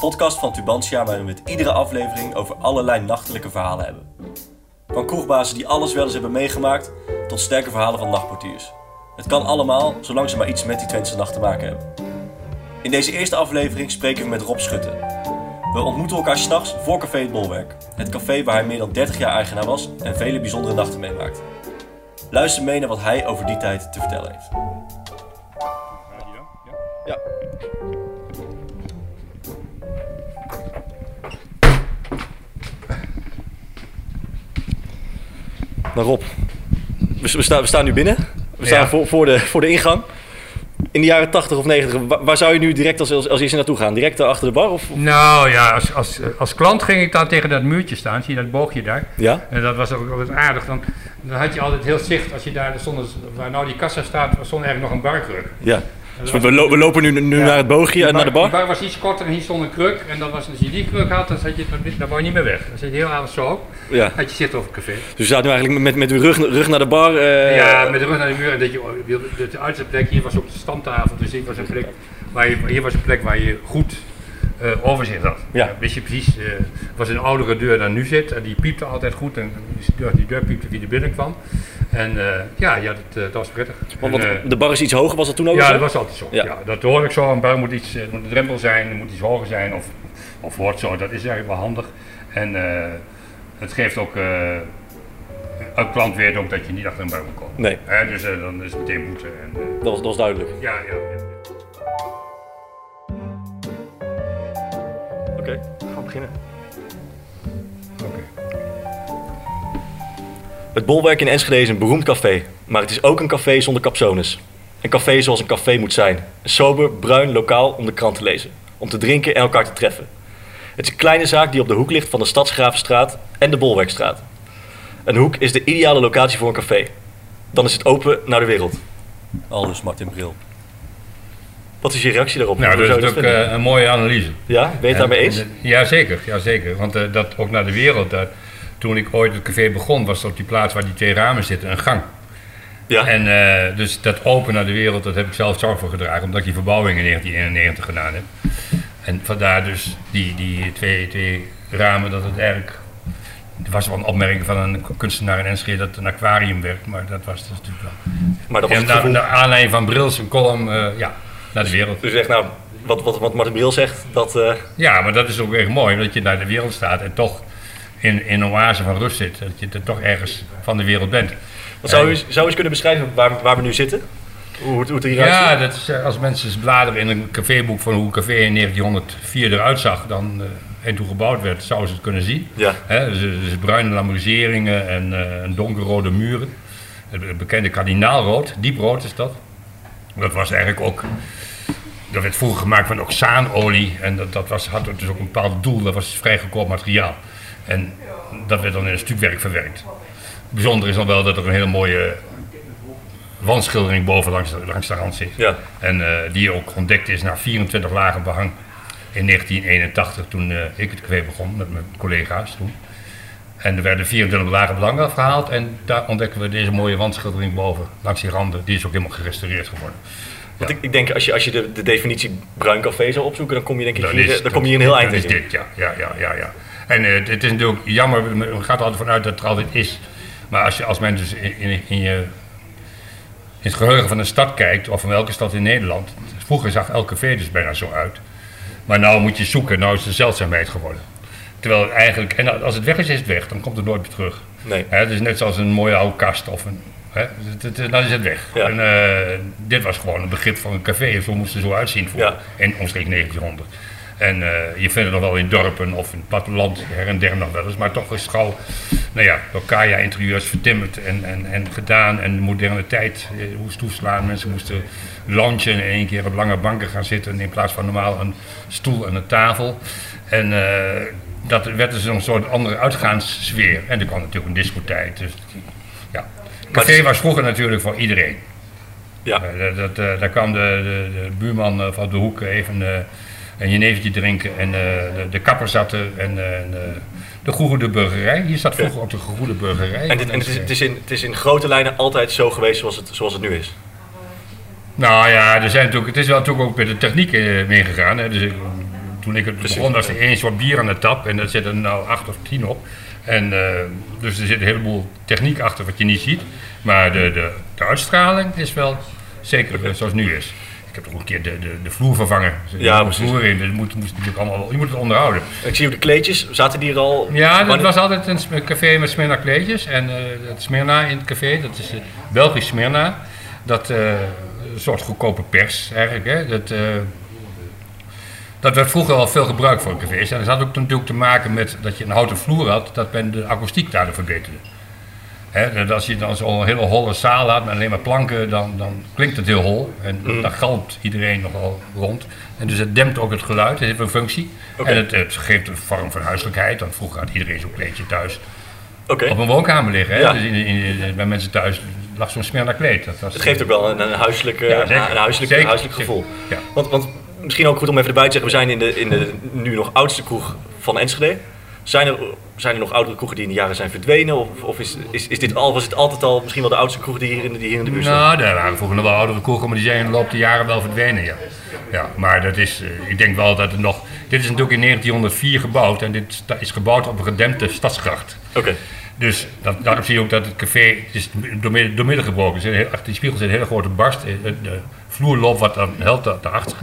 Podcast van Tubantia waarin we het iedere aflevering over allerlei nachtelijke verhalen hebben. Van kroegbazen die alles wel eens hebben meegemaakt, tot sterke verhalen van nachtportiers. Het kan allemaal, zolang ze maar iets met die Twentse Nacht te maken hebben. In deze eerste aflevering spreken we met Rob Schutte. We ontmoeten elkaar s'nachts voor Café Het Bolwerk. Het café waar hij meer dan 30 jaar eigenaar was en vele bijzondere nachten meemaakt. Luister mee naar wat hij over die tijd te vertellen heeft. Ja. Nou Rob, we, we staan, we staan nu binnen. We staan Ja. voor, voor, de, voor de ingang. In de jaren 80 of 90, waar, waar zou je nu direct als, als, als eerste naartoe gaan? Direct achter de bar? Of, Nou ja, als, als, als klant ging ik dan tegen dat muurtje staan. Zie je dat boogje daar? Ja? En dat was ook altijd aardig. Dan, dan had je altijd heel zicht als je daar stond, waar nou die kassa staat, stond eigenlijk nog een barkruk. Ja. Dus we, lo- lopen nu, nu Ja. naar het boogje en naar de bar? bar was iets korter en hier stond een kruk. En dan was, als je die kruk had, dan, zat je, dan wou je niet meer weg. Dan zit je heel avond zo op. Ja. Had je zit over het café. Dus we zaten nu eigenlijk met, met de rug, rug naar de bar. eh, ja, met de rug naar de muur. En dat je, de uitzetplek, hier was ook de stamtafel. Dus hier was een plek waar je, hier was een plek waar je goed eh, overzicht had. Ja. Wist je precies, eh, het was een oudere deur dan nu zit. En die piepte altijd goed. En die deur, die deur piepte wie er binnenkwam. En eh, ja, ja dat, eh, dat was prettig. Want, En, eh, de bar is iets hoger, was dat toen ook ja, zo? dat was altijd zo. Ja. Ja. dat hoor ik zo. Een bar moet iets, moet een drempel zijn, er moet iets hoger zijn. Of, of wordt zo. Dat is eigenlijk wel handig. En het geeft ook. een klant weet ook dat je niet achter een bar moet komen. Nee. Dus dan is het meteen boete. En, Dat was, dat was duidelijk. ja, ja, ja. Oké, we gaan beginnen. Het Bolwerk in Enschede is een beroemd café, maar het is ook een café zonder capsones. Een café zoals een café moet zijn. Een sober, bruin lokaal om de krant te lezen, om te drinken en elkaar te treffen. Het is een kleine zaak die op de hoek ligt van de Stadsgravenstraat en de Bolwerkstraat. Een hoek is de ideale locatie voor een café. Dan is het open naar de wereld. Aldus Martin Bril. Wat is je reactie daarop? Nou, dat is ook eh, een mooie analyse. Ja, ben je het daarmee eens? En, eh, ja, zeker. Ja, zeker. Want eh, dat ook naar de wereld. eh, toen ik ooit het café begon, was het op die plaats waar die twee ramen zitten een gang. Ja. En eh, dus dat open naar de wereld, dat heb ik zelf zorg voor gedragen, omdat ik die verbouwing in 1991 gedaan heb. En vandaar dus die, die twee, twee ramen, dat het eigenlijk. Er was wel een opmerking van een kunstenaar in Enschede dat het een aquarium werd, maar dat was dus natuurlijk wel. maar dat was En naar, gevoel. naar aanleiding van Brils een column, eh, ja, naar de wereld. Dus echt, nou, wat, wat, wat Martin Bril zegt, dat... eh, Ja, maar dat is ook echt mooi, dat je naar de wereld staat en toch in, in een oase van rust zit. Dat je er toch ergens van de wereld bent. Wat zou, u, zou u eens kunnen beschrijven waar, waar we nu zitten? Hoe, hoe, het eruit Ja, dat is, eh, als mensen bladeren in een caféboek van hoe een café in 1904 eruit zag dan, eh, en toen gebouwd werd, zouden ze het kunnen zien. Ja. Hè, dus, dus bruine lambroseringen en eh, donkerrode muren. Het be- bekende kardinaalrood, dieprood is dat. Dat was eigenlijk ook, dat werd vroeger gemaakt van oxaanolie en dat, dat was, had dus ook een bepaald doel, dat was vrij goedkoop materiaal. En dat werd dan in een stukwerk verwerkt. Bijzonder is dan wel dat er een hele mooie wandschildering boven langs de, langs de rand zit. Ja. En eh, die ook ontdekt is na 24 lagen behang in 1981, toen eh, ik het café begon met mijn collega's toen. En er werden 24 lagen belang afgehaald en daar ontdekken we deze mooie wandschildering boven, langs die randen. Die is ook helemaal gerestaureerd geworden. Want ik, ik denk, als je, als je de, de definitie bruin café zou opzoeken, dan kom je denk ik hier, is- dan kom je hier een heel eind dan is in. dit, ja. ja, ja, ja, ja. En eh, het is natuurlijk jammer, men gaat er altijd vanuit dat het er altijd is. Maar als, je, als men dus in, in, in je, in het geheugen van een stad kijkt, of van welke stad in Nederland. Vroeger zag elk café dus bijna zo uit. Maar nou moet je zoeken, nou is het een zeldzaamheid geworden. Terwijl het eigenlijk, en als het weg is, is het weg, dan komt het nooit meer terug. Nee. Het is net zoals een mooie oude kast of een. Het- dan is het weg. Ja. En, eh, dit was gewoon een begrip van een café. Zo moest het zo uitzien voor Ja. in omstreeks 1900. En eh, je vindt het nog wel in dorpen of in het platteland her en der nog wel eens. Maar toch is het gauw, nou ja, door Kaya-interieurs vertimmerd en, en, en gedaan. En de moderne tijd eh, moest toeslaan. Mensen moesten lunchen en in één keer op lange banken gaan zitten. In plaats van normaal een stoel en een tafel. En eh, dat werd dus een soort andere uitgaanssfeer. En er kwam natuurlijk een discotheek. Dus, ja. Café was vroeger natuurlijk voor iedereen. Ja. Dat, dat, daar kwam de, de, de buurman van de hoek even eh, een jenevertje drinken. En eh, de, de kapper zat er. En eh, de, de Goede Burgerij. Hier zat vroeger ook de Goede Burgerij. En, dit, en het, is, het, is in, het is in grote lijnen altijd zo geweest zoals het, zoals het nu is. Nou ja, er zijn natuurlijk, het is wel natuurlijk ook met de techniek eh, meegegaan. Dus toen ik het Precies, begon was er één soort bier aan de tap en daar zitten er nou acht of tien op. En, eh, dus er zit een heleboel techniek achter wat je niet ziet. Maar de, de, de uitstraling is wel zeker eh, zoals het nu is. Ik heb ook een keer de, de, de vloer vervangen. Er Ja, precies. vloer in, dat moet, moest natuurlijk allemaal, je moet het onderhouden. Ik zie ook de kleedjes, zaten die er al? Ja, dat was altijd een café met Smyrna kleedjes. En eh het Smyrna in het café, dat is eh, Belgisch Smyrna. Dat eh, een soort goedkope pers eigenlijk. Hè. Dat, eh, dat werd vroeger al veel gebruikt voor cafés. En dat had ook natuurlijk te maken met dat je een houten vloer had, dat men de akoestiek daardoor verbeterde. Dat als je dan zo'n hele holle zaal had met alleen maar planken, dan, dan klinkt het heel hol. En dan galmt iedereen nogal rond. En dus het dempt ook het geluid, het heeft een functie. En het, het geeft een vorm van huiselijkheid. Want vroeger had iedereen zo'n kleedje thuis op een woonkamer liggen. Hè? Ja. Dus in, in- bij mensen thuis lag zo'n smerna kleed. Dat was, Het geeft ook wel een, een huiselijk, Ja, een huiselijk, gevoel. Ja. Want, want misschien ook goed om even erbij te zeggen, we zijn in de, in de nu nog oudste kroeg van Enschede. Zijn er, zijn er nog oudere kroegen die in de jaren zijn verdwenen? Of, of is, is, is dit al, was het altijd al misschien wel de oudste kroeg die hier in de, die hier in de buurt staan? Nou, daar waren vroeger nog wel oudere kroegen, maar die zijn in de loop der jaren wel verdwenen. Ja. Ja, maar dat is, eh, ik denk wel dat het nog. Dit is natuurlijk in 1904 gebouwd en dit is gebouwd op een gedempte stadsgracht. Oké, Dus dat, daarom zie je ook dat het café het is door, midden, door midden gebroken is. Er Achter die spiegel zit een hele grote barst. Eh, De, de vloer loopt wat aan helft daarachter.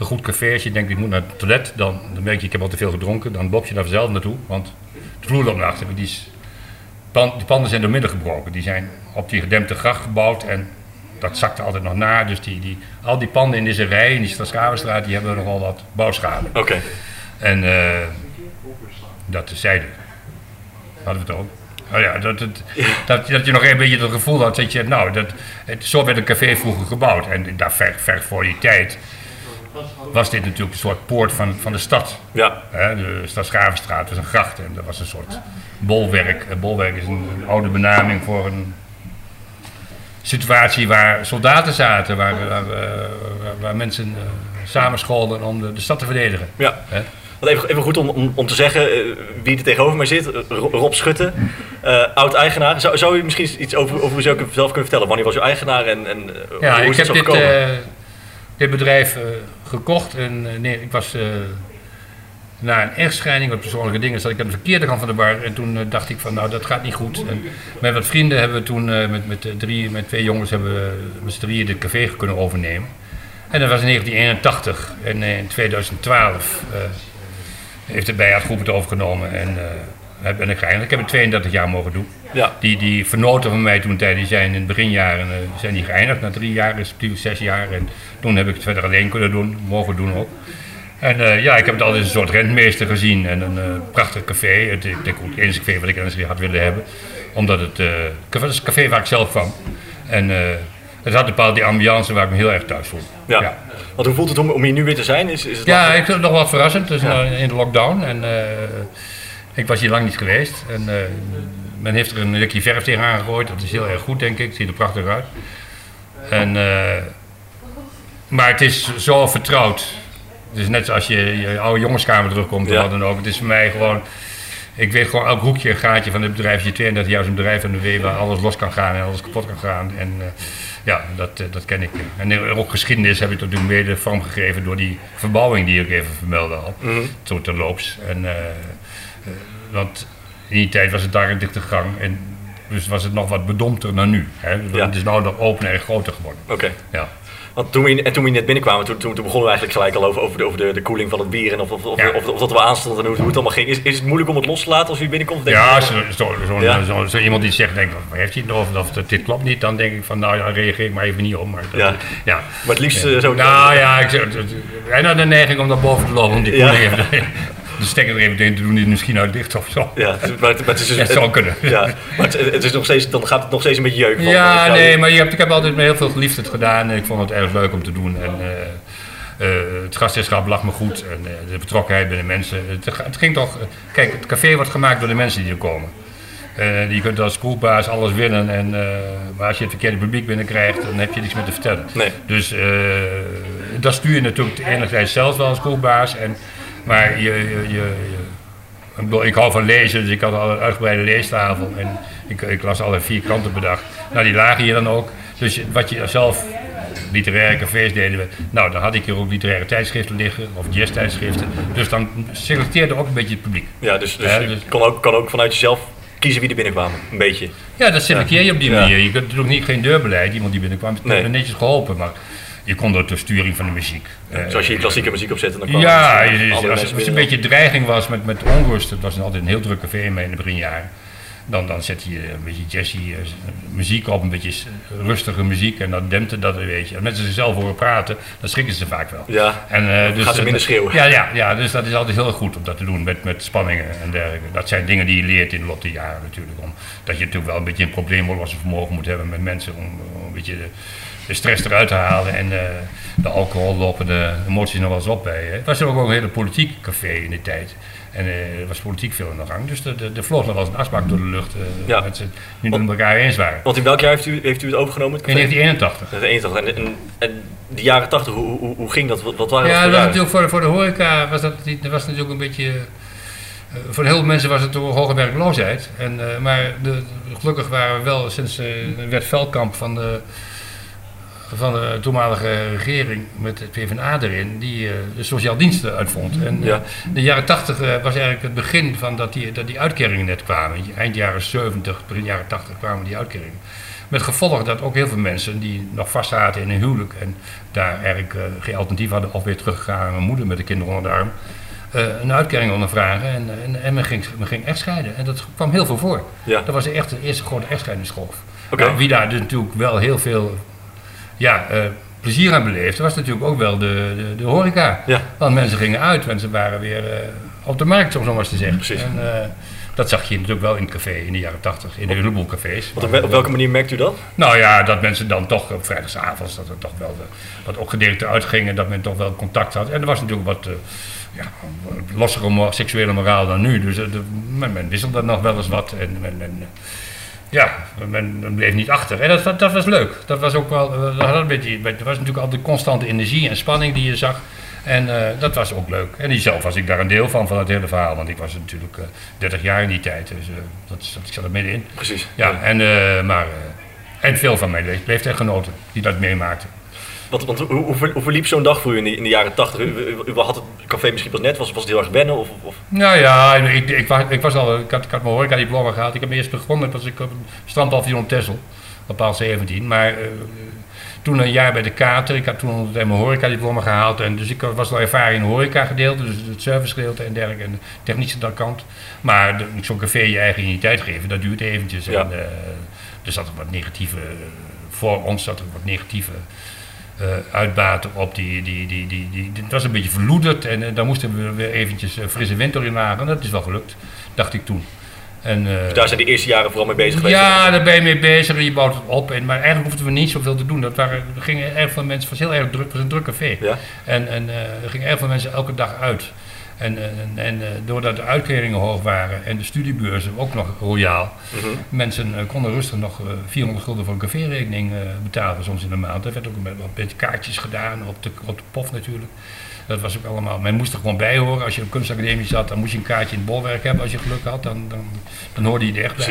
Een goed café, als je denkt ik moet naar het toilet, dan, dan merk je ik heb al te veel gedronken. Dan loop je daar zelf naartoe, want de vloer loopt naar achter. Die, is, pan, panden zijn door midden gebroken. Die zijn op die gedempte gracht gebouwd en dat zakte altijd nog na. Dus die, die, al die panden in deze rij, in die Stadsgravenstraat, die hebben nogal wat bouwschade. oké. En eh dat tezijde. Hadden we het ook. Oh ja, dat, het, dat, dat je nog een beetje het gevoel had dat je, nou, dat, het, zo werd een café vroeger gebouwd. En daar ver, ver voor die tijd was dit natuurlijk een soort poort van, van de stad. Ja, Hè, de Stadsgravenstraat was een gracht en dat was een soort bolwerk. Een bolwerk is een, een oude benaming voor een situatie waar soldaten zaten, waar, waar, waar, waar mensen uh, samenscholden om de, de stad te verdedigen. ja. Hè? Even, even goed om, om, om te zeggen eh, wie er tegenover mij zit. Eh, Ro- Rob Schutte, eh, oud-eigenaar. Zou, zou u misschien iets over, over uzelf zelf kunnen vertellen? Wanneer was u eigenaar en, en eh, Ja, hoe ik is heb het zo dit, gekomen? eh, dit bedrijf eh, gekocht en eh, nee, ik was eh, na een echtscheiding, wat persoonlijke dingen, zat ik aan de verkeerde kant van de bar en toen eh, dacht ik van nou dat gaat niet goed. En met wat vrienden hebben we toen met, met, drie, met twee jongens hebben we met z'n drieën dit café kunnen overnemen. En dat was in 1981 en in 2012 eh, heeft de Bijaardgroep het overgenomen en ben ik geëindigd. Ik heb het 32 jaar mogen doen. Ja. Die, die vernoten van mij toen tijd, die zijn in het beginjaren uh, zijn die geëindigd. Na drie jaar, respectief zes jaar. En toen heb ik het verder alleen kunnen doen, mogen doen ook. En uh, ja, ik heb het altijd een soort rentmeester gezien. En een uh, prachtig café. Het, ik denk ook het enige café wat ik eens had willen hebben. Omdat het, het was een café waar ik zelf kwam. En eh, het had een bepaalde ambiance waar ik me heel erg thuis voelde. Ja. ja. Want hoe voelt het om, om hier nu weer te zijn? Is, is het ja, ik vind het nog wat verrassend. Dus ja. in de lockdown. En ik was hier lang niet geweest. En uh, men heeft er een likje verf tegen aangegooid. Dat is heel erg goed, denk ik. Ziet er prachtig uit. En, uh, maar het is zo vertrouwd. Het is net zoals je je oude jongenskamer terugkomt of ja. wat dan ook. Het is voor mij gewoon... Ik weet gewoon elk hoekje, een gaatje van het bedrijf. Je 32 jaar zo'n bedrijf aan de W waar alles los kan gaan en alles kapot kan gaan. En uh, ja, dat, uh, dat ken ik. En ook geschiedenis heb ik natuurlijk mede vormgegeven door die verbouwing die ik even vermeldde al. Mm -hmm. Zo terloops. En, want in die tijd was het daar een dichte gang. En dus was het nog wat bedompter dan nu. Hè? Ja. Het is nou nog opener en groter geworden. Oké. Okay. Ja. Want toen we, en toen we net binnenkwamen, toen, toen, toen begonnen we eigenlijk gelijk al over, over, de, over de, de koeling van het bier en of, of, ja. of, dat we aanstond en hoe, hoe het allemaal ging. Is, is het moeilijk om het los te laten als u binnenkomt? Denk ja, zo, zo, zo, ja. zo, zo, iemand die zegt, denk, heeft hij het of, of dat, dit klopt niet, dan denk ik van nou ja, reageer ik maar even niet op. Maar, dat, ja. ja. maar het liefst ja. zo. Nou ja, ik en dan de neiging om naar boven te lopen om die koeling even de stekker er even in te doen die misschien nou dicht of zo. Ja, maar het, maar het is dus, ja, het zou kunnen. Ja, maar het, het, is nog steeds, dan gaat het nog steeds een beetje jeuken. Ja, nee, maar je hebt, ik heb altijd met heel veel geliefd het gedaan en ik vond het erg leuk om te doen. En, uh, Eh, het gastheerschap lag me goed en eh, de betrokkenheid bij de mensen. Het, het ging toch, kijk, het café wordt gemaakt door de mensen die er komen. Eh, je kunt als kroegbaas alles winnen, en, eh, maar als je het verkeerde publiek binnenkrijgt, dan heb je niks meer te vertellen. Nee. Dus eh, dat stuur je natuurlijk enerzijds zelf wel als kroegbaas, en, maar je, je, je, ik, bedoel, ik hou van lezen, dus ik had al een uitgebreide leestafel en ik, ik las alle vier kranten per dag. Nou, die lagen hier dan ook. Dus wat je zelf, literaire cafés deden we, nou, dan had ik hier ook literaire tijdschriften liggen, of jazztijdschriften. Dus dan selecteerde ook een beetje het publiek. Ja, dus, dus Ja, je dus- kon ook, kan ook vanuit jezelf kiezen wie er binnenkwamen. Een beetje. Ja, dat selecteer je op die Ja. manier. Je kunt natuurlijk niet geen deurbeleid, iemand die binnenkwam, nee. netjes geholpen, maar je kon door de sturing van de muziek. Eh, Dus als je klassieke muziek opzet, dan kwamen ja, dus, je- als, als er een beetje dreiging was met, met onrust, het was altijd een heel druk café in mijn beginjaren. Dan, dan zet je een beetje jazzy eh, muziek op, een beetje rustige muziek en dan dempte dat een beetje. Als mensen zichzelf horen praten, dan schrikken ze vaak wel. Ja, En, eh, dus, gaan ze minder schreeuwen. Ja, ja, ja, dus dat is altijd heel goed om dat te doen met, met spanningen en dergelijke. Dat zijn dingen die je leert in de loop der jaren natuurlijk. Om, dat je natuurlijk wel een beetje een probleemoplossend vermogen moet hebben met mensen om, om een beetje de, de stress eruit te halen. En eh, de alcohol lopen de emoties nog wel eens op bij. Het was ook wel een hele politiek café in die tijd. En eh, er was politiek veel aan de gang. Dus de, de, de vloog nog wel eens een asbak door de lucht. eh Ja. Mensen het met elkaar eens waren. Want in welk jaar heeft u, heeft u het overgenomen? Het In café? 1981. Dat is 81. En, en, en die jaren 80, hoe, hoe, hoe ging dat? Wat, wat waren Ja, dat voor was natuurlijk voor, de- voor de horeca was dat, dat was natuurlijk een beetje. voor heel veel mensen was het door hoge werkloosheid. En, eh, maar de, gelukkig waren we wel sinds eh werd Veldkamp van de, van de toenmalige regering met de PvdA erin, die eh, de sociaal diensten uitvond. En eh, Ja. de jaren 80 was eigenlijk het begin van dat die, dat die uitkeringen net kwamen. Eind jaren 70, begin jaren 80 kwamen die uitkeringen. Met gevolg dat ook heel veel mensen die nog vastzaten in een huwelijk en daar eigenlijk eh, geen alternatief hadden of weer teruggegaan naar mijn moeder met de kinderen onder de arm, eh, een uitkering ondervragen en, en, en men, ging, men ging echtscheiden. En dat kwam heel veel voor. Ja. Dat was echt de eerste grote echtscheidingsgolf. Oké. Nou, wie daar dus natuurlijk wel heel veel ja, eh, plezier aan beleefde, was natuurlijk ook wel de, de, de horeca. Ja. Want mensen gingen uit, mensen waren weer eh, op de markt, om zo maar eens te zeggen. Precies. En, eh, dat zag je natuurlijk wel in het café in de jaren 80, in de heleboelcafés. Want op, wel- op welke manier merkt u dat? Nou ja, dat mensen dan toch op vrijdagavond, dat er toch wel de, wat opgedeelte uitgingen, dat men toch wel contact had. En er was natuurlijk wat, ja, lossere seksuele moraal dan nu. Dus de, men, men wisselde nog wel eens wat. En men, men, ja, men, men bleef niet achter. En dat, dat, dat was leuk. Dat was ook wel, eh, dat had een beetje, er was natuurlijk altijd constante energie en spanning die je zag. En eh, dat was ook leuk. En zelf was ik daar een deel van, van het hele verhaal. Want ik was natuurlijk eh 30 jaar in die tijd. Dus eh, dat, dat, ik zat er middenin. Precies. Ja, en, eh, maar, eh, en veel van mijn le- leeftijdgenoten die dat meemaakten. Want, want hoe, hoe, ver- hoe verliep zo'n dag voor u in de, in de jaren 80? U, u, u had het café misschien pas net, was, was het heel erg wennen? Of, of, Nou ja, ik, ik, was, ik was al, ik had, ik had mijn horeca-diploma gehad. Ik heb eerst begonnen, was ik op een strandpaviljoen op Texel, op paal 17. Maar eh, toen een jaar bij de Kater, ik had toen mijn horeca-diploma gehaald. En dus ik was al ervaren in het horeca-gedeelte, dus het servicegedeelte en dergelijke, en de technische kant. Maar zo'n café je eigen identiteit geven, dat duurt eventjes. Ja. En, eh, er zat wat negatieve, voor ons zat er wat negatieve eh, uitbaten op. Die, die, die, die, die, het was een beetje verloederd en eh, daar moesten we weer eventjes eh, frisse wind doorheen wagen. En dat is wel gelukt, dacht ik toen. En, eh, Dus daar zijn de eerste jaren vooral mee bezig geweest? ja, daar ben je mee bezig en je bouwt het op. En, maar eigenlijk hoefden we niet zoveel te doen. Dat waren, er gingen erg veel mensen, het was heel erg druk, het was een druk café. Ja. En, en eh, er gingen erg veel mensen elke dag uit. En, en, en eh, doordat de uitkeringen hoog waren en de studiebeurzen ook nog royaal, Mhm. mensen eh, konden rustig nog eh, 400 gulden voor een caférekening eh, betalen soms in de maand. Er werd ook met een beetje kaartjes gedaan, op de, op de pof natuurlijk. Dat was ook allemaal, men moest er gewoon bij horen. Als je op kunstacademie zat, dan moest je een kaartje in het bolwerk hebben. Als je geluk had, dan, dan, dan hoorde je er echt bij.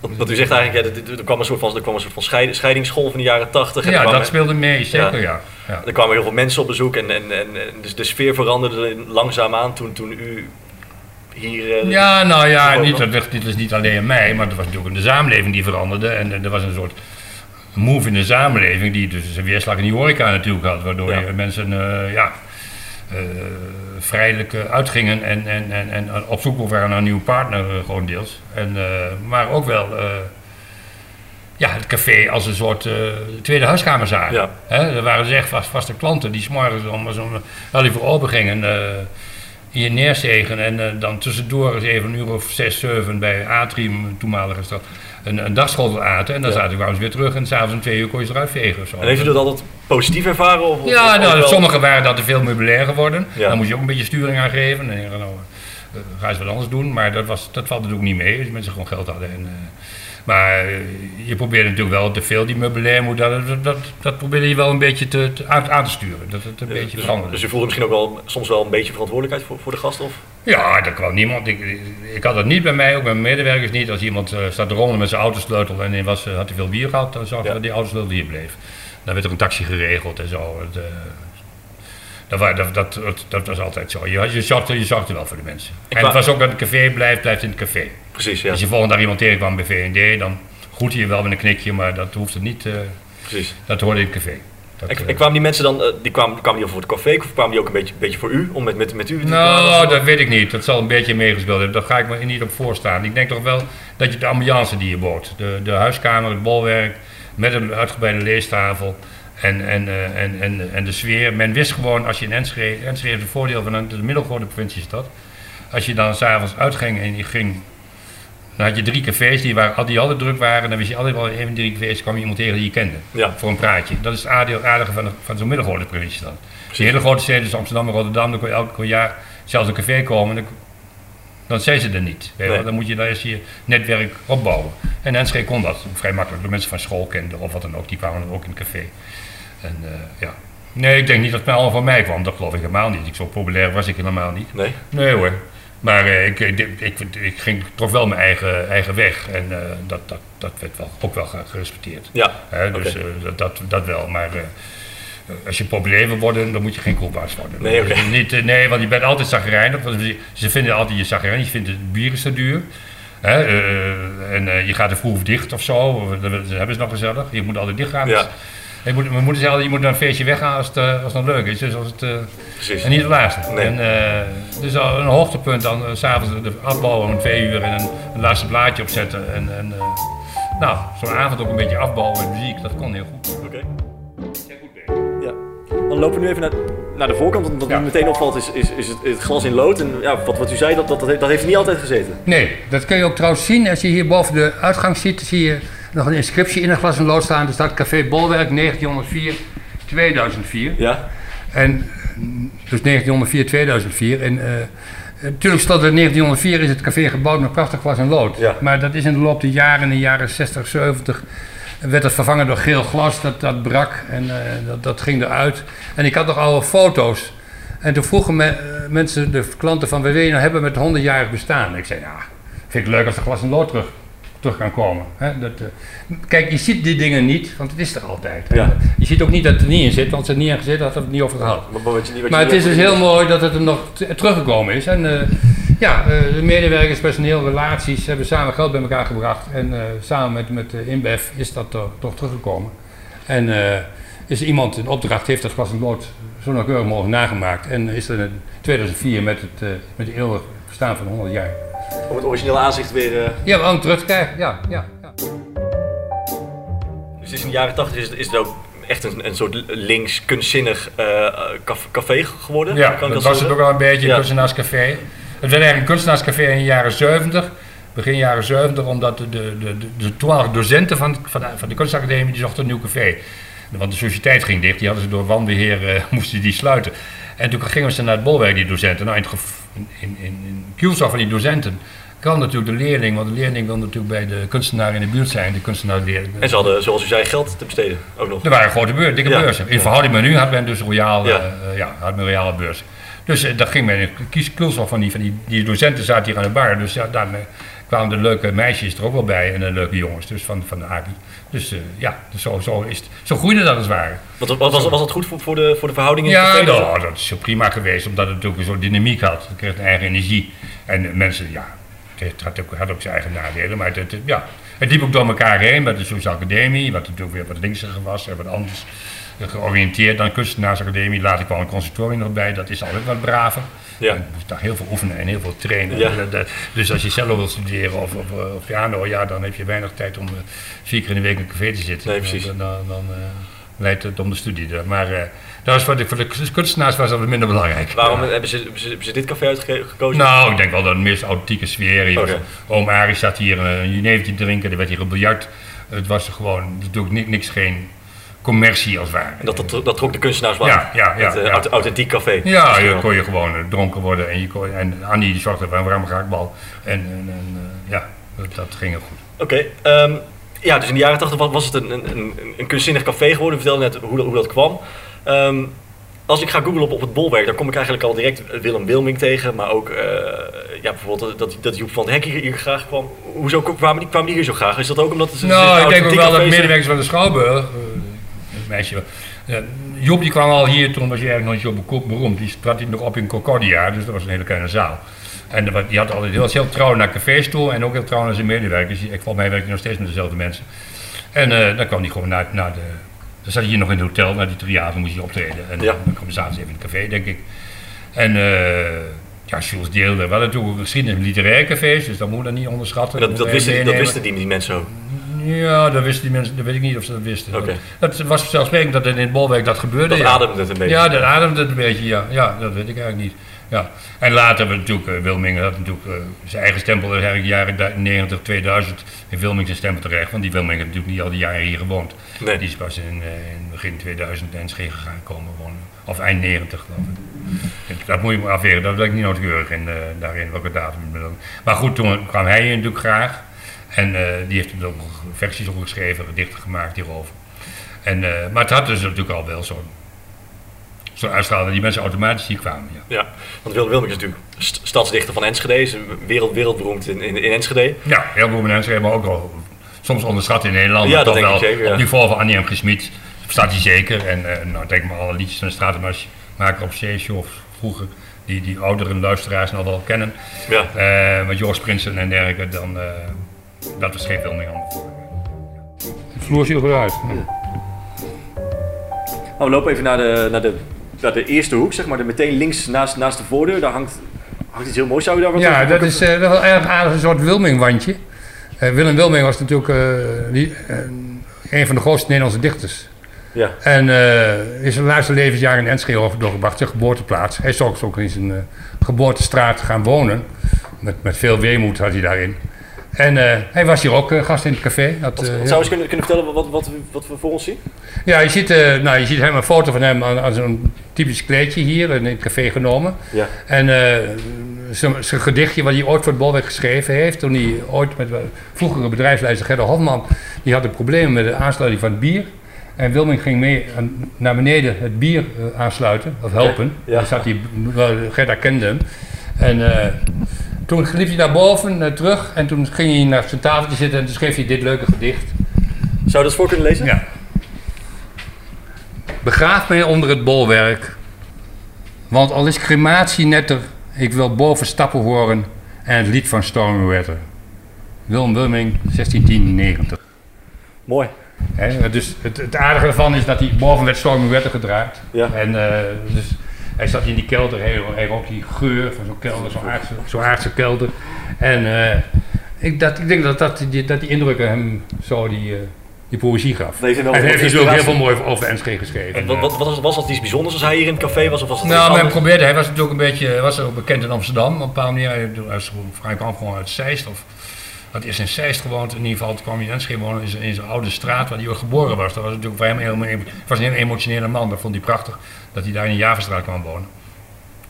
Want, u zegt eigenlijk, ja, er, kwam een soort van, er kwam een soort van scheid- scheidingsgolf in de jaren 80. en er Ja, dat speelde mee, zeker ja. ja. Er kwamen heel veel mensen op bezoek en, en, en, en dus de sfeer veranderde langzaamaan toen, toen u hier... eh, Ja, nou ja, niet, dat dit is niet alleen mij, maar er was natuurlijk de samenleving die veranderde. En er was een soort move in de samenleving die dus een weerslag in die horeca natuurlijk had. Waardoor Ja. mensen eh, ja, vrijelijk eh, uitgingen en, en, en, en op zoek waren naar een nieuwe partner, eh, gewoon deels. En, eh, maar ook wel ja, het café als een soort tweede huiskamer zagen. Ja. Hè, er waren dus echt vast, vaste klanten die s'morgens om zo'n half uur open gingen. hier neerzegen en dan tussendoor eens even een uur of zes, zeven bij Atrium, toenmalige stad, een, een dagschotel aten. En dan Ja. zaten we weer terug en s'avonds om twee uur kon je ze eruit vegen of zo. En heeft u dat altijd positief ervaren? Of, of- Ja, nou, wel- sommigen waren dat te veel meubilair geworden. Ja. Dan moest je ook een beetje sturing aan geven. En dan nou, eh, ga eens wat anders doen. Maar dat, was, dat valt natuurlijk niet mee, als mensen gewoon geld hadden. En, eh, maar eh, je probeerde natuurlijk wel te veel die meubilair moet dat, dat, probeerde je wel een beetje te, te- aan, aan te sturen. Dat het een beetje Dus, veranderde. dus u voelde misschien ook wel soms wel een beetje verantwoordelijkheid voor, voor de gasten? Of? Ja, dat kwam niemand. Ik, ik- had dat niet bij mij, ook bij mijn medewerkers niet. Als iemand eh, staat te rommelen met zijn autosleutel en hij was, eh, had te veel bier gehad, dan zorgde Ja. dat die autosleutel hier bleef. Dan werd er een taxi geregeld en zo. Het, eh, dat, dat, dat, was altijd zo. Je, je, zorgde, je zorgde wel voor de mensen. en het was ook dat het café blijft, blijft in het café. Precies, ja. Als je volgende dag iemand tegenkwam bij V&D, dan groette je wel met een knikje, maar dat hoefde niet, eh, precies. dat hoorde in het café. Dat, En, en kwamen die mensen dan, eh, die kwamen, kwamen die voor het café of kwamen die ook een beetje, beetje voor u? Om met, met, met u te Nou, dat weet ik niet. Dat zal een beetje meegespeeld hebben. Daar ga ik me niet op voorstaan. Ik denk toch wel dat je de ambiance die je bood, de, de huiskamer, het bolwerk, met een uitgebreide leestafel en, en, eh, en, en, en de sfeer. Men wist gewoon, als je in Enschede, Enschede heeft het voordeel van een de middelgrote provinciestad, als je dan s'avonds uitging en je ging, dan had je drie cafés die, waren, die altijd druk waren, dan wist je altijd wel die drie cafés kwam je iemand tegen die je kende. Ja. Voor een praatje. Dat is het aardige aardige van, de- van zo'n middelgrote provinciestad. Die hele grote steden, dus Amsterdam en Rotterdam, dan kon je elk jaar zelfs een café komen. Dan, dan zijn ze er niet. Nee. Dan moet je daar eens je netwerk opbouwen. En Enschede kon dat vrij makkelijk. De mensen van school kenden of wat dan ook, die kwamen dan ook in het café. En eh, ja. Nee, ik denk niet dat het allemaal van mij kwam. Dat geloof ik helemaal niet. Ik zo populair was ik helemaal niet. Nee? Nee hoor. Maar eh, ik, ik, ik, ik ging toch wel mijn eigen, eigen weg. En eh, dat, dat, dat werd wel, ook wel gerespecteerd. Ja. Dus eh, dat, dat, dat wel. Maar eh, als je populair wil worden, dan moet je geen kroegbaas worden. Nee. Dus niet, eh, nee, want je bent altijd zagrijnig. Want ze- vinden altijd je zagrijnig. Je vindt het bier is te duur. Hè, eh, en eh, je gaat er vroeg dicht of zo. Dat dat hebben ze nog gezellig. Je moet altijd dicht gaan. Ja. Je moet, we moeten zeggen, je moet naar een feestje weggaan als het, eh, als het nog leuk is. Dus als het, eh, Precies. en niet het laatste. Nee. En, eh, dus al een hoogtepunt dan s s'avonds de afbouwen om twee uur en een, een laatste blaadje opzetten. En, en eh, nou, zo'n avond ook een beetje afbouwen met muziek, dat kon heel goed. Oké. Ja. Dan lopen we nu even naar, naar de voorkant. Want wat Ja. me meteen opvalt is, is, is het, het glas in lood. En ja, wat, wat u zei, dat, dat, dat, heeft, dat heeft niet altijd gezeten. Nee, dat kun je ook trouwens zien. Als je hier boven de uitgang ziet, zie je nog een inscriptie in een glas en lood staan. Er staat Café Bolwerk 1904, 2004. Ja? En, dus 1904, 2004. En eh, natuurlijk stond er 1904 is het café gebouwd met prachtig glas en lood. Ja. Maar dat is in de loop der jaren, in de jaren 60, 70, werd het vervangen door geel glas. Dat, dat brak en eh, dat, dat ging eruit. En ik had nog oude foto's. En toen vroegen me, eh, mensen, de klanten van, wat wil je nou hebben met 100-jarig bestaan? Ik zei, ja, vind ik leuk als de glas en lood terug, terug kan komen. Hè? Dat, eh, kijk, je ziet die dingen niet, want het is er altijd. Ja. Je ziet ook niet dat het er niet in zit, want als het er niet in gezet had, hadden we het niet over gehad. Maar, maar wat je, niet- wat Maar je het is dus heel mooi dat het er nog teruggekomen is. En eh, ja, eh, de medewerkers, personeel, relaties hebben samen geld bij elkaar gebracht. En samen met, met de InBev is dat toch, toch teruggekomen. En is iemand in opdracht, heeft dat glas en lood zo nauwkeurig mogelijk nagemaakt. En is er in 2004 met het, met het eeuwig bestaan van 100 jaar. Om het originele aanzicht weer... eh, Ja, om terug te krijgen. Ja, ja, ja. dus is in de jaren 80 is, het- is het ook echt een, een soort links, kunstzinnig eh, caf- café geworden. Ja, kan dat was het ook al een beetje, Ja. een kunstenaarscafé. Het werd eigenlijk een kunstenaarscafé in de jaren 70, begin jaren 70, omdat de, de, de, de toenmalige docenten van, van, de, van de kunstacademie die zochten een nieuw café. Want de sociëteit ging dicht, die hadden ze door wanbeheer, eh, moesten die sluiten. En toen gingen ze naar het bolwerk, die docenten. Nou, in, in, in, van die docenten kan natuurlijk de leerling, want de leerling wil natuurlijk bij de kunstenaar in de buurt zijn, de kunstenaar leerling. En ze hadden, zoals u zei, geld te besteden. Ook nog. Er waren grote beurs, dikke Ja. beurzen. In verhouding met nu had men dus royaal, Ja. ja. ja, had men royale beurs. Dus eh, dat ging men in kies kielzog van die, van die, die docenten zaten hier aan de bar. Dus ja, daarmee kwamen de leuke meisjes er ook wel bij en de leuke jongens dus van, van de AGI. Dus eh, ja, dus zo, zo, is het, zo groeide dat als het ware. Wat, wat, was, was dat goed voor, voor, de, voor de verhoudingen in Ja, café? nou, dat is zo prima geweest, omdat het natuurlijk zo'n dynamiek had. Het kreeg een eigen energie. En mensen, ja, het had ook, had ook zijn eigen nadelen. Maar het, het- ja, het liep ook door elkaar heen met de Sociale Academie, wat natuurlijk weer wat linksiger was en wat anders georiënteerd dan de kunstenaarsacademie. Later kwam een conservatorium nog bij, dat is altijd wat braver. Ja. Je moest daar heel veel oefenen en heel veel trainen. Ja. Dat- dat- Dus als je cello wil studeren of, of, eh, of piano, ja, dan heb je weinig tijd om eh, vier keer in de week in een café te zitten. Nee, precies. Dan, dan, dan, eh, leidt het om de studie. Maar eh, dat was voor, de, voor de kunstenaars was dat minder belangrijk. Waarom hebben, ze, hebben, ze, hebben ze dit café uitgekozen? Nou, ik denk wel dat het meest authentieke sfeer. Oké. Oom Arie zat hier eh, een jenevertje te drinken, er werd hier een biljart. Het was gewoon natuurlijk ni- niks, geen commercie als. En dat, dat, dat trok de kunstenaars wel. Ja, ja, ja, Het eh, ja. authentiek café. Ja, Misschien je wel. kon je gewoon eh, dronken worden en, je kon, en Annie die zorgde voor een warme gehaktbal. En, en, en eh, ja, dat, ging heel goed. Oké. ehm, ja, dus in de jaren 80 was, het een, een, een, kunstzinnig café geworden. U vertelde net hoe, dat- hoe dat kwam. Ehm, als ik ga googlen op, op het bolwerk, dan kom ik eigenlijk al direct Willem Wilming tegen. Maar ook eh, ja, bijvoorbeeld dat, dat Joep van het Hek hier, hier graag kwam. Hoezo kwamen die, kwamen die hier zo graag? Is dat ook omdat het een Nou, ik denk ook wel dat medewerkers van de Schouwburg, eh, meisje, eh, Joep die kwam al hier, toen was hij eigenlijk nog niet zo beroemd. Die trad hij nog op in Concordia, dus dat was een hele kleine zaal. En die had altijd heel, was heel trouw naar cafés toe en ook heel trouw naar zijn medewerkers. Ik, volgens mij werkte hij nog steeds met dezelfde mensen. En eh, dan kwam hij gewoon naar, naar de... Dan zat hij hier nog in het hotel, naar die triaten moest hij optreden. En Ja. dan kwam hij s'avonds even in het café, denk ik. En eh ja, Jules deelde. We hadden natuurlijk een geschiedenis met literaire cafés, dus dat moet je dan niet onderschatten. En dat, dat, je wisten die, die mensen ook. Ja, dat wisten die mensen, dat weet ik niet of ze dat wisten. Oké. Dat, dat was vanzelfsprekend dat in het bolwerk dat gebeurde. Dat ja. ademde het een beetje. Ja, dat ademde het een beetje, ja. Ja, dat weet ik eigenlijk niet. Ja. En later hebben we natuurlijk, uh, Wilming had natuurlijk uh, zijn eigen stempel, is eigenlijk jaren 90, 2000 in Wilming zijn stempel terecht. Want die Wilming heeft natuurlijk niet al die jaren hier gewoond. Nee. Die is pas in, uh, in begin 2000 in Enschede gegaan komen wonen. Of eind 90 geloof ik. Dat moet je maar afweren, daar ben ik niet nauwkeurig in, daarin, welke datum. Maar goed, toen kwam hij hier natuurlijk graag. En uh, die heeft ook nog versies opgeschreven, gedichten gemaakt hierover. En, uh, maar het had dus natuurlijk al wel zo'n zo uitstralen dat die mensen automatisch hier kwamen. Ja, ja want Willem Wilming is natuurlijk st stadsdichter van Enschede, is wereld, wereldberoemd in, in, in Enschede. Ja, heel beroemd in Enschede, maar ook wel soms onderschat in Nederland. Ja, maar dat toch denk wel ik zeker, ja. op niveau van Annie M. G. Smit staat hij zeker. En uh, nou, denk maar alle liedjes van de maken op Seesje of vroeger. Die, die oudere luisteraars nog wel kennen. Ja. Uh, met Joris Prinsen en dergelijke, dan dat was geen veel meer aan. De vloer ziet eruit. Nou, we lopen even naar de, naar, de, naar de eerste hoek, zeg maar. De, meteen links naast, naast de voordeur. Daar hangt, hangt iets heel moois. Zou je daar wat Ja, dat is uh, wel erg aardig, een soort Wilming-wandje. Uh, Willem Wilming was natuurlijk uh, die, een van de grootste Nederlandse dichters. Ja. En uh, is zijn laatste levensjaar in Enschede doorgebracht, zijn geboorteplaats. Hij is ook, ook in zijn uh, geboortestraat gaan wonen. Met, met veel weemoed had hij daarin. En uh, hij was hier ook gast in het café. Wat, wat zou je kunnen, kunnen vertellen wat, wat, wat, we voor ons zien? Ja, je ziet, nou, je ziet hem een foto van hem aan, aan zo'n typisch kleedje hier in het café genomen. Ja. En zijn gedichtje wat hij ooit voor het Bolwerk geschreven heeft. Toen hij ooit met vroegere bedrijfsleider Gerda Hofman, die had een probleem met de aansluiting van het bier. En Wilming ging mee aan, naar beneden het bier aansluiten, of helpen. Ja. Zat hij, Gerda kende hem. En toen liep hij naar boven, uh, terug. En toen ging hij naar zijn tafeltje zitten en toen schreef hij dit leuke gedicht. Zou je dat voor kunnen lezen? Ja. Begraaf mij onder het bolwerk. Want al is crematie netter, ik wil boven stappen horen en het lied van Stormy Weather. Willem Wilming, 1690. Mooi. He, dus het, het, aardige ervan is dat hij boven werd Stormy Weather gedraaid. Ja. En uh, dus hij zat in die kelder, hij, hij rookt die geur van zo'n kelder, zo'n aardse, zo aardse kelder. En uh, ik, dat, ik denk dat, dat, die, dat die indrukken hem zo die, uh, die poëzie gaf. En hij heeft natuurlijk heel veel mooi over Enschede geschreven. En wat, wat, wat was, was dat iets bijzonders als hij hier in het café was? Of was dat nou, men probeerde, hij was natuurlijk een beetje, was ook bekend in Amsterdam op een bepaalde manier. Hij, hij kwam gewoon uit Zeist of had eerst in Zeist gewoond. In ieder geval toen kwam hij in Enschede wonen in zijn, in zijn oude straat waar hij ook geboren was. Dat was natuurlijk voor hem heel, heel, was een heel emotionele man. Dat vond hij prachtig dat hij daar in de Javenstraat kwam wonen.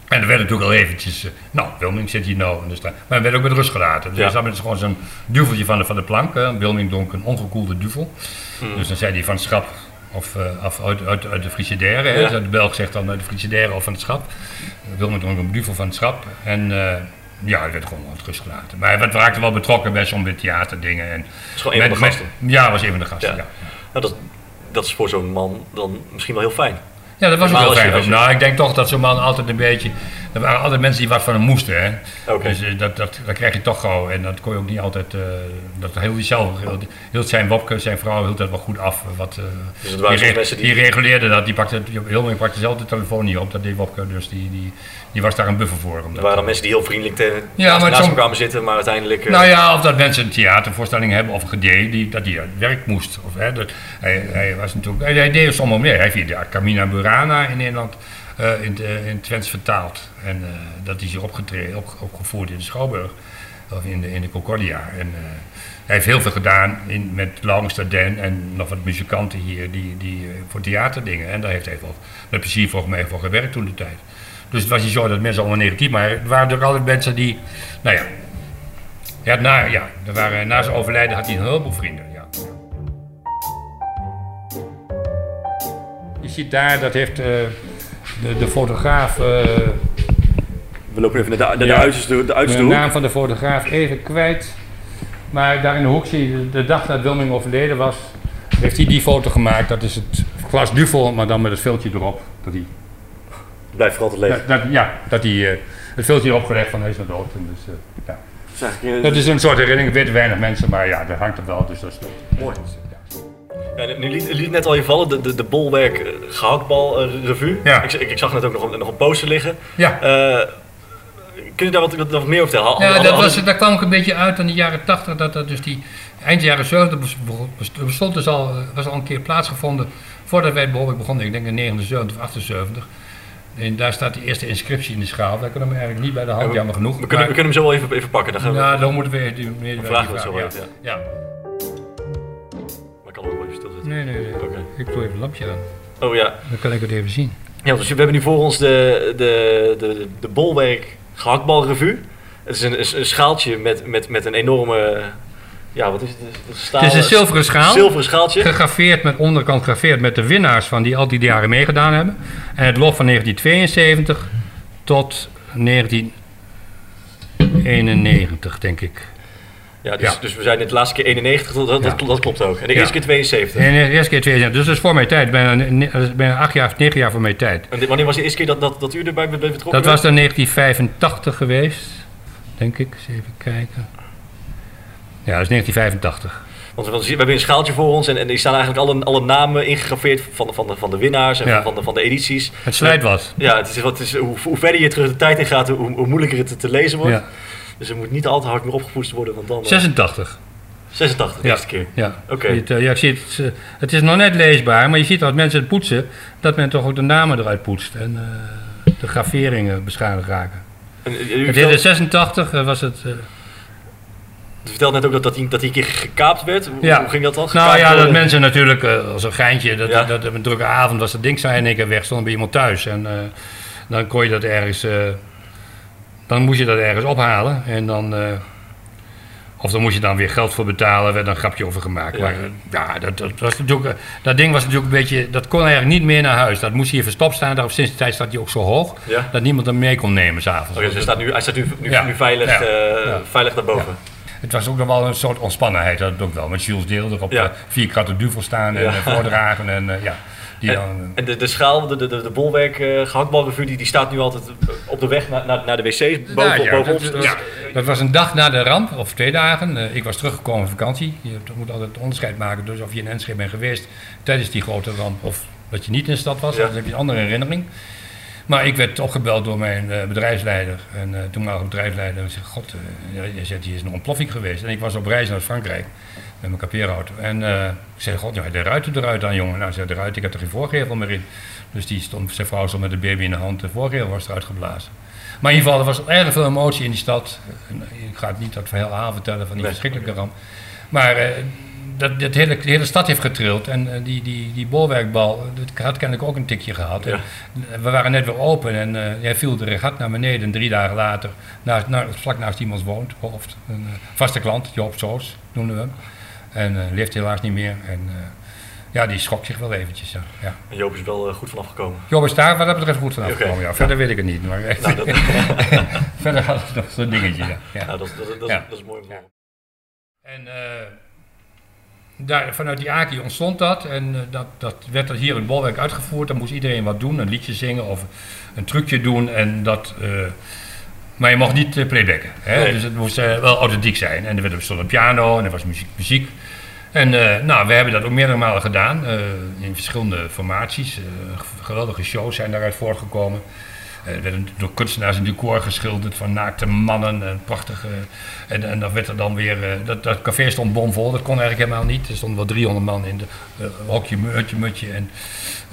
En er werd natuurlijk al eventjes, uh, nou, Wilming zit hier nou in de straat. Maar hij werd ook met rust gelaten. Dus ja. hij zat met gewoon zo'n duveltje van de, van de plank. Hè. Wilming dronk een ongekoelde duvel. Mm. Dus dan zei hij van het schap of uh, af, uit, uit, uit de frigidaire. Ja. De Belg zegt dan uit de frigidaire of van het schap. Wilming dronk een duvel van het schap. En uh, ja, hij werd gewoon wat rust gelaten. Maar hij raakte wel betrokken bij zo'n theaterdingen. En dat is gewoon een van de gasten? Met, ja, was een van de gasten, ja. ja. Nou, dat, dat is voor zo'n man dan misschien wel heel fijn. Ja, dat was ook heel fijn. Nou, ik denk toch dat zo'n man altijd een beetje er waren altijd mensen die wat van hem moesten. Hè? Dus eh, dat, dat, dat krijg je toch gauw. En dat kon je ook niet altijd. eh dat heel hij zelf hield zijn Wopke, zijn vrouw, hield dat wel goed af. Wat, eh, Dus het waren die, soms re- mensen die- die reguleerde dat. Die pakte, heel veel pakte zelf de telefoon niet op. Dat deed Wopke. Dus die, die, die was daar een buffer voor. Er Omdat, waren dan mensen die heel vriendelijk te, Ja, naast, hem kwamen zitten, maar uiteindelijk... Nou ja, of dat mensen een theatervoorstelling hebben of een die, dat het werk moest. Of, hè, dat, hij, hij, was natuurlijk, hij, hij deed er sommige meer. Hij hier de Carmina Burana in Nederland eh, in, eh, in vertaald. En eh, dat is hier opgetreden, op, opgevoerd in de Schouwburg. Of in de, in de Concordia. En hij heeft heel veel gedaan in, met Dardenne en nog wat muzikanten hier die, die, voor theaterdingen. En daar heeft hij wel met plezier volgens mij voor gewerkt toen de tijd. Dus het was niet zo dat mensen allemaal negatief, maar er waren er altijd mensen die, nou ja, ja, na, ja er waren, na zijn overlijden had hij een heleboel vrienden. Je ziet daar, dat heeft de, de fotograaf, eh, We lopen even naar de, naar de Ja. uiterste, de de uiterste naam van de fotograaf even kwijt. Maar daar in de hoek zie je, de- dag dat Wilming overleden was, heeft hij die foto gemaakt. Dat is het glas duvel, maar dan met het viltje erop. Dat hij, Blijft voor altijd leven. dat, dat- ja, dat hij eh, het viltje erop gelegd van hij is naar dood. En dus, ja. Dat is eigenlijk, eh, Dat is een soort herinnering, weten weinig mensen, maar ja, dat hangt er wel, dus dat is mooi. Ja. Ja, nu liet, liet net al je vallen, de, de, de bolwerk eh, gehaktbal eh, revue. Ja. Ik, ik, ik zag net ook nog een, nog een poster liggen. Ja, Eh, kun je daar wat, wat, wat meer over vertellen? ja dat, was, dat kwam ook een beetje uit aan de jaren 80, dat dat dus die eind jaren 70 bes- bes- bestond dus al, was al een keer plaatsgevonden voordat wij het behoorlijk begonnen, ik denk in 79 of 78. En daar staat de eerste inscriptie in de schaal. Wij kunnen hem eigenlijk niet bij de hand, jammer genoeg. we, kunnen, we kunnen hem zo wel even, even pakken. Dan gaan we, Ja, dan moeten we die, die, die vragen het zo ja. even, ja. Nee, nee, nee. Oké. Ik doe even een lampje aan. Oh ja. Dan kan ik het even zien. ja, dus we hebben nu voor ons de, de, de, de bolwerk gehaktbal revue. Het is een, een, een schaaltje met, met, met een enorme... Ja, wat is het? Een staal- Het is een zilveren schaal. Zilveren schaaltje. Gegraveerd met onderkant gegraveerd met de winnaars van die al die jaren meegedaan hebben. En het loopt van 1972 tot 1991, denk ik. Ja, dus, Ja. dus we zijn het laatste keer 91, dat, dat, Ja. dat, dat klopt ook. En de Ja. eerste keer 72. En de eerste keer 72, dus dat is voor mijn tijd. Bijna, ne- dat is bijna acht jaar, negen jaar voor mijn tijd. En dit- wanneer was de eerste keer dat, dat, dat u erbij bent betrokken? Dat werd? was dan 1985 geweest, denk ik. Eens even kijken. Ja, dat is 1985. Want we, hebben een schaaltje voor ons en, en er staan eigenlijk alle, alle namen ingegraveerd van, de- van, de, van de winnaars en Ja. van, de, van de edities. Het slijt wat. Ja, het is, wat, het is, hoe, hoe verder je terug de tijd in gaat, hoe, hoe moeilijker het te lezen wordt. Ja. Dus er moet niet al te hard meer opgepoetst worden, want dan... eh, 86. 86 de Ja. eerste keer. Ja, Oké. Je eh, ja ik zie het, eh, het is nog net leesbaar, maar je ziet als mensen het poetsen, dat men toch ook de namen eruit poetst en eh, de graveringen beschadigd raken. En, u Het vertelt, hele 86 eh, was het. u vertelt net ook dat, dat, die, dat die een keer gekaapt werd. Hoe, Ja. hoe ging dat dan? nou ja, dat worden? mensen natuurlijk als een geintje, dat, Ja. dat, op een drukke avond was dat ding zijn één keer weg, stond bij iemand thuis. En dan kon je dat ergens, dan moest je dat ergens ophalen en dan. eh, of dan moest je dan weer geld voor betalen, werd er een grapje over gemaakt. Ja. Maar ja, dat, dat, was natuurlijk, dat ding was natuurlijk een beetje, dat kon eigenlijk niet meer naar huis. Dat moest hier verstopt staan, daarop sinds die tijd staat hij ook zo hoog, Ja. dat niemand hem mee kon nemen s'avonds. Oké, dus hij staat nu, hij staat nu, nu, Ja. nu veilig, Ja. eh, veilig daarboven. Het was ook nog wel een soort ontspannenheid, dat ook wel. Met Jules Deel erop Ja. eh, vier kratten duvel staan en voordragen en ja, die. En, en de, de schaal, de, de, de, de bolwerk eh gehaktbalrevue, die, die staat nu altijd op de weg naar, naar, naar de wc's, boven, Nou ja, boven dat, ons. dat- dat was een dag na de ramp, of twee dagen. Eh, ik was teruggekomen van vakantie. Je moet altijd het onderscheid maken, dus of je in Enschede bent geweest tijdens die grote ramp, of dat je niet in de stad was, Ja. dan heb je een andere herinnering. Maar ik werd opgebeld door mijn eh, bedrijfsleider. En uh, toenmalige bedrijfsleider. En zei, god, uh, je zegt, hier is een ontploffing geweest. En ik was op reis naar Frankrijk met mijn kapeerauto. En uh, ik zei, god, ja, de ruiten eruit aan, jongen. Nou, zei de ruit, ik heb er geen voorgevel meer in. Dus die stond, zijn vrouw stond met de baby in de hand. De voorgevel was eruit geblazen. Maar in ieder geval, er was erg veel emotie in die stad. En, ik ga het niet dat verhaal vertellen van die Nee. verschrikkelijke ramp. Maar uh, dat, dat hele, de hele stad heeft getrild. En uh, die, die, die bolwerkbal, dat had kennelijk ook een tikje gehad. Ja. En we waren net weer open en uh, hij viel de regat naar beneden. En drie dagen later, naast, na, vlak naast iemands woont, hoofd. Een uh, vaste klant, Joop Soos noemden we hem. En leeft helaas niet meer. En ja, die schrok zich wel eventjes. Ja. ja. En Joop is wel goed vanaf gekomen. Joop is daar wat dat betreft goed vanaf gekomen. Ja. Verder weet ik het niet. Maar echt. Nou, dat, verder had het nog zo'n dingetje. Ja. Ja. dat, dat, dat, is mooi. En daar, vanuit die Aki ontstond dat. En eh, dat, dat werd er hier in Bolwerk uitgevoerd. Dan moest iedereen wat doen, een liedje zingen of een trucje doen. En dat, eh, maar je mocht niet uh, playbacken. Hè? Nee. Dus het moest eh, wel authentiek zijn. En er werd- er stond een piano en er was muziek. muziek. En eh, nou, we hebben dat ook meerdere malen gedaan. eh, in verschillende formaties. Eh, geweldige shows zijn daaruit voortgekomen. Eh, Er werden door kunstenaars in decor geschilderd van naakte mannen en prachtige. En, en dat werd er dan weer. eh, dat, dat café stond bomvol, dat kon eigenlijk helemaal niet. Er stonden wel 300 man in de eh, hokje, mutje, mutje. En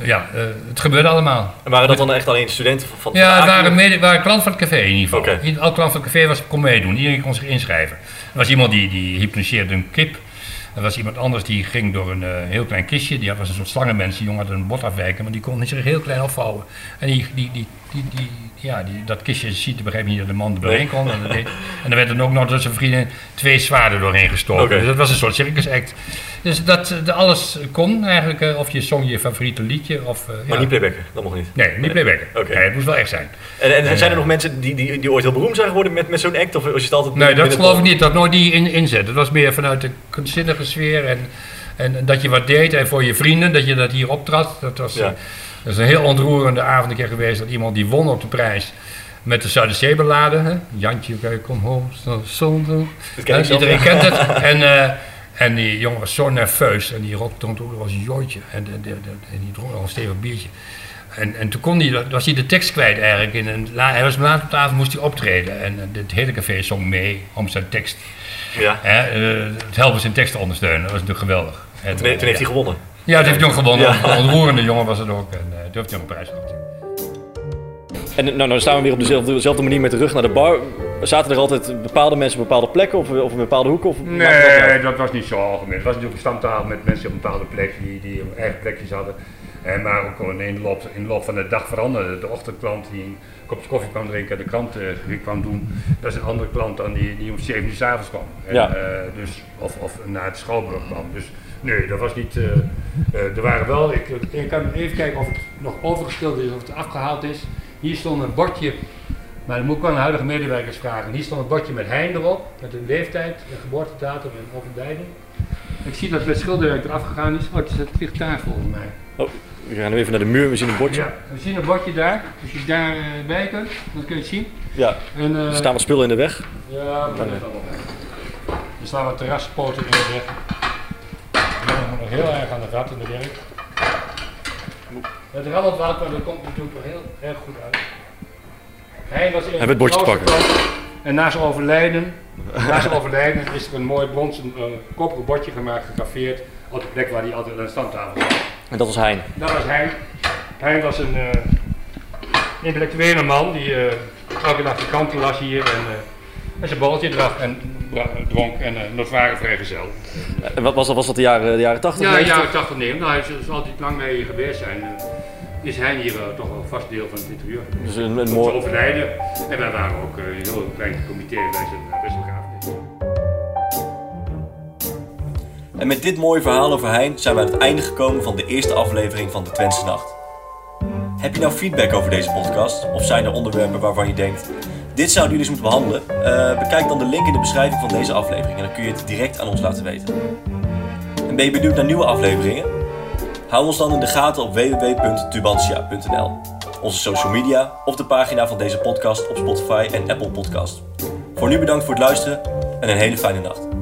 ja, het gebeurde allemaal. En waren dat dan echt alleen studenten van, van Ja, het waren, mede, waren klant van het café in ieder geval. Elk klant van het café was, kon meedoen. Iedereen kon zich inschrijven. Er was iemand die, die hypnotiseerde een kip. Er was iemand anders die ging door een heel klein kistje. Die had- was een soort slangenmens. Die jongen had een bot afwijken, maar die kon zich heel klein afvouwen. En die, die, die, die, die- ja, die, dat kistje ziet op een gegeven moment de man er doorheen kon. En, deed, en er werden ook nog door zijn vriendin twee zwaarden doorheen gestoken. Dus dat was een soort circusact. Dus dat eh, de, alles kon eigenlijk. eh, of je zong je favoriete liedje. Of, eh, Maar ja. niet playbacken, dat mocht niet. Nee, niet playbacken. Nee, het moest wel echt zijn. En, en, En, zijn er eh, nog mensen die, die, die ooit heel beroemd zijn geworden met, met zo'n act? Of was je het altijd Nee, dat geloof ik niet. Dat nooit die in, inzet. Het was meer vanuit de kunstzinnige sfeer en, en dat je wat deed. En voor je vrienden, dat je dat hier optrad. Dat was Ja. Eh, dat is een heel ontroerende avond een keer geweest. Dat iemand die won op de prijs met de Zuiderzeeballade. Hè? Jantje, kom home, zonder. Ken Iedereen kent het. En, eh, en die jongen was zo nerveus. En die rook dronk ook nog een jooitje. En, de, de, de- en die dronk nog een stevig biertje. En, en toen kon dat- was hij de tekst kwijt eigenlijk. La- hij was laat op de avond, moest hij optreden. En eh, het hele café zong mee om zijn tekst. Ja. Hè, eh, het helpen zijn tekst te ondersteunen. Dat was natuurlijk geweldig. En, Toen, he- toen heeft hij gewonnen. Ja, dat heeft hij ook gewonnen. Ja. Een ontroerende jongen was het ook. En uh, toen heeft hij ook een prijs gehad. En nou, nou staan we weer op dezelfde, dezelfde manier met de rug naar de bar. Zaten er altijd bepaalde mensen op bepaalde plekken of, of in bepaalde hoeken? Of Nee, dat was niet zo algemeen. Het was natuurlijk een stamtafel met mensen op een bepaalde plek die, die hun eigen plekjes hadden. En maar ook in de, loop, in de loop van de dag veranderde. De ochtendklant die een kopje koffie kwam drinken, de krant eh, kwam doen. Dat is een andere klant dan die, die om 7 uur 's avonds kwam. En, Ja. eh, dus, of, of naar het schoolbrug kwam. Dus nee, dat was niet. eh, eh, er waren wel. Ik, ik kan even kijken of het nog overgesteld is, of het afgehaald is. Hier stond een bordje. Maar dan moet ik wel aan de huidige medewerkers vragen. Hier stond een bordje met hein erop, met een leeftijd, een geboortedatum en overlijden. Ik zie dat het schilderwerk eraf gegaan is. Oh, het, is- het ligt daar volgens mij. Oh, we gaan nu even naar de muur, we zien een bordje. Ja, we zien een bordje daar. Als je daar eh, bij kunt, dan kun je het zien. Ja, En, eh, er staan wat spullen in de weg. Ja, maar dat is allemaal weg. Er staan wat terraspoten in de weg. Nog heel erg aan de rat in de werk. Het rammelt wat, maar dat komt natuurlijk wel heel erg goed uit. Hij was in het bordje te pakken. En na zijn overlijden, na zijn overlijden is er een mooi bronzen uh, koperen bordje gemaakt, gegraveerd, op de plek waar hij altijd aan de standtafel zat. En dat was Hein. Dat was hij. Hij was een eh, intellectuele man die eh, elke dag de kranten las hier en, eh, en zijn balletje drak en dronk en uh, notoire vrijgezel. En wat was dat? Was dat de jaren, de jaren 80? Ja, 90? jaren 80 neem. Nou, hij is, zal altijd lang mee geweest zijn. Eh, is hij hier eh, toch wel een vast deel van het interieur. Dus een, een mooi... overlijden. En wij waren ook eh, een heel klein comité bij zijn wisselgrafenis. En met dit mooie verhaal over Hein zijn we aan het einde gekomen van de eerste aflevering van de Twentse Nacht. Heb je nou feedback over deze podcast? Of zijn er onderwerpen waarvan je denkt, dit zouden jullie eens moeten behandelen? Eh, bekijk dan de link in de beschrijving van deze aflevering en dan kun je het direct aan ons laten weten. En ben je benieuwd naar nieuwe afleveringen? Hou ons dan in de gaten op www.tubantia.nl, onze social media of de pagina van deze podcast op Spotify en Apple Podcast. Voor nu bedankt voor het luisteren en een hele fijne nacht.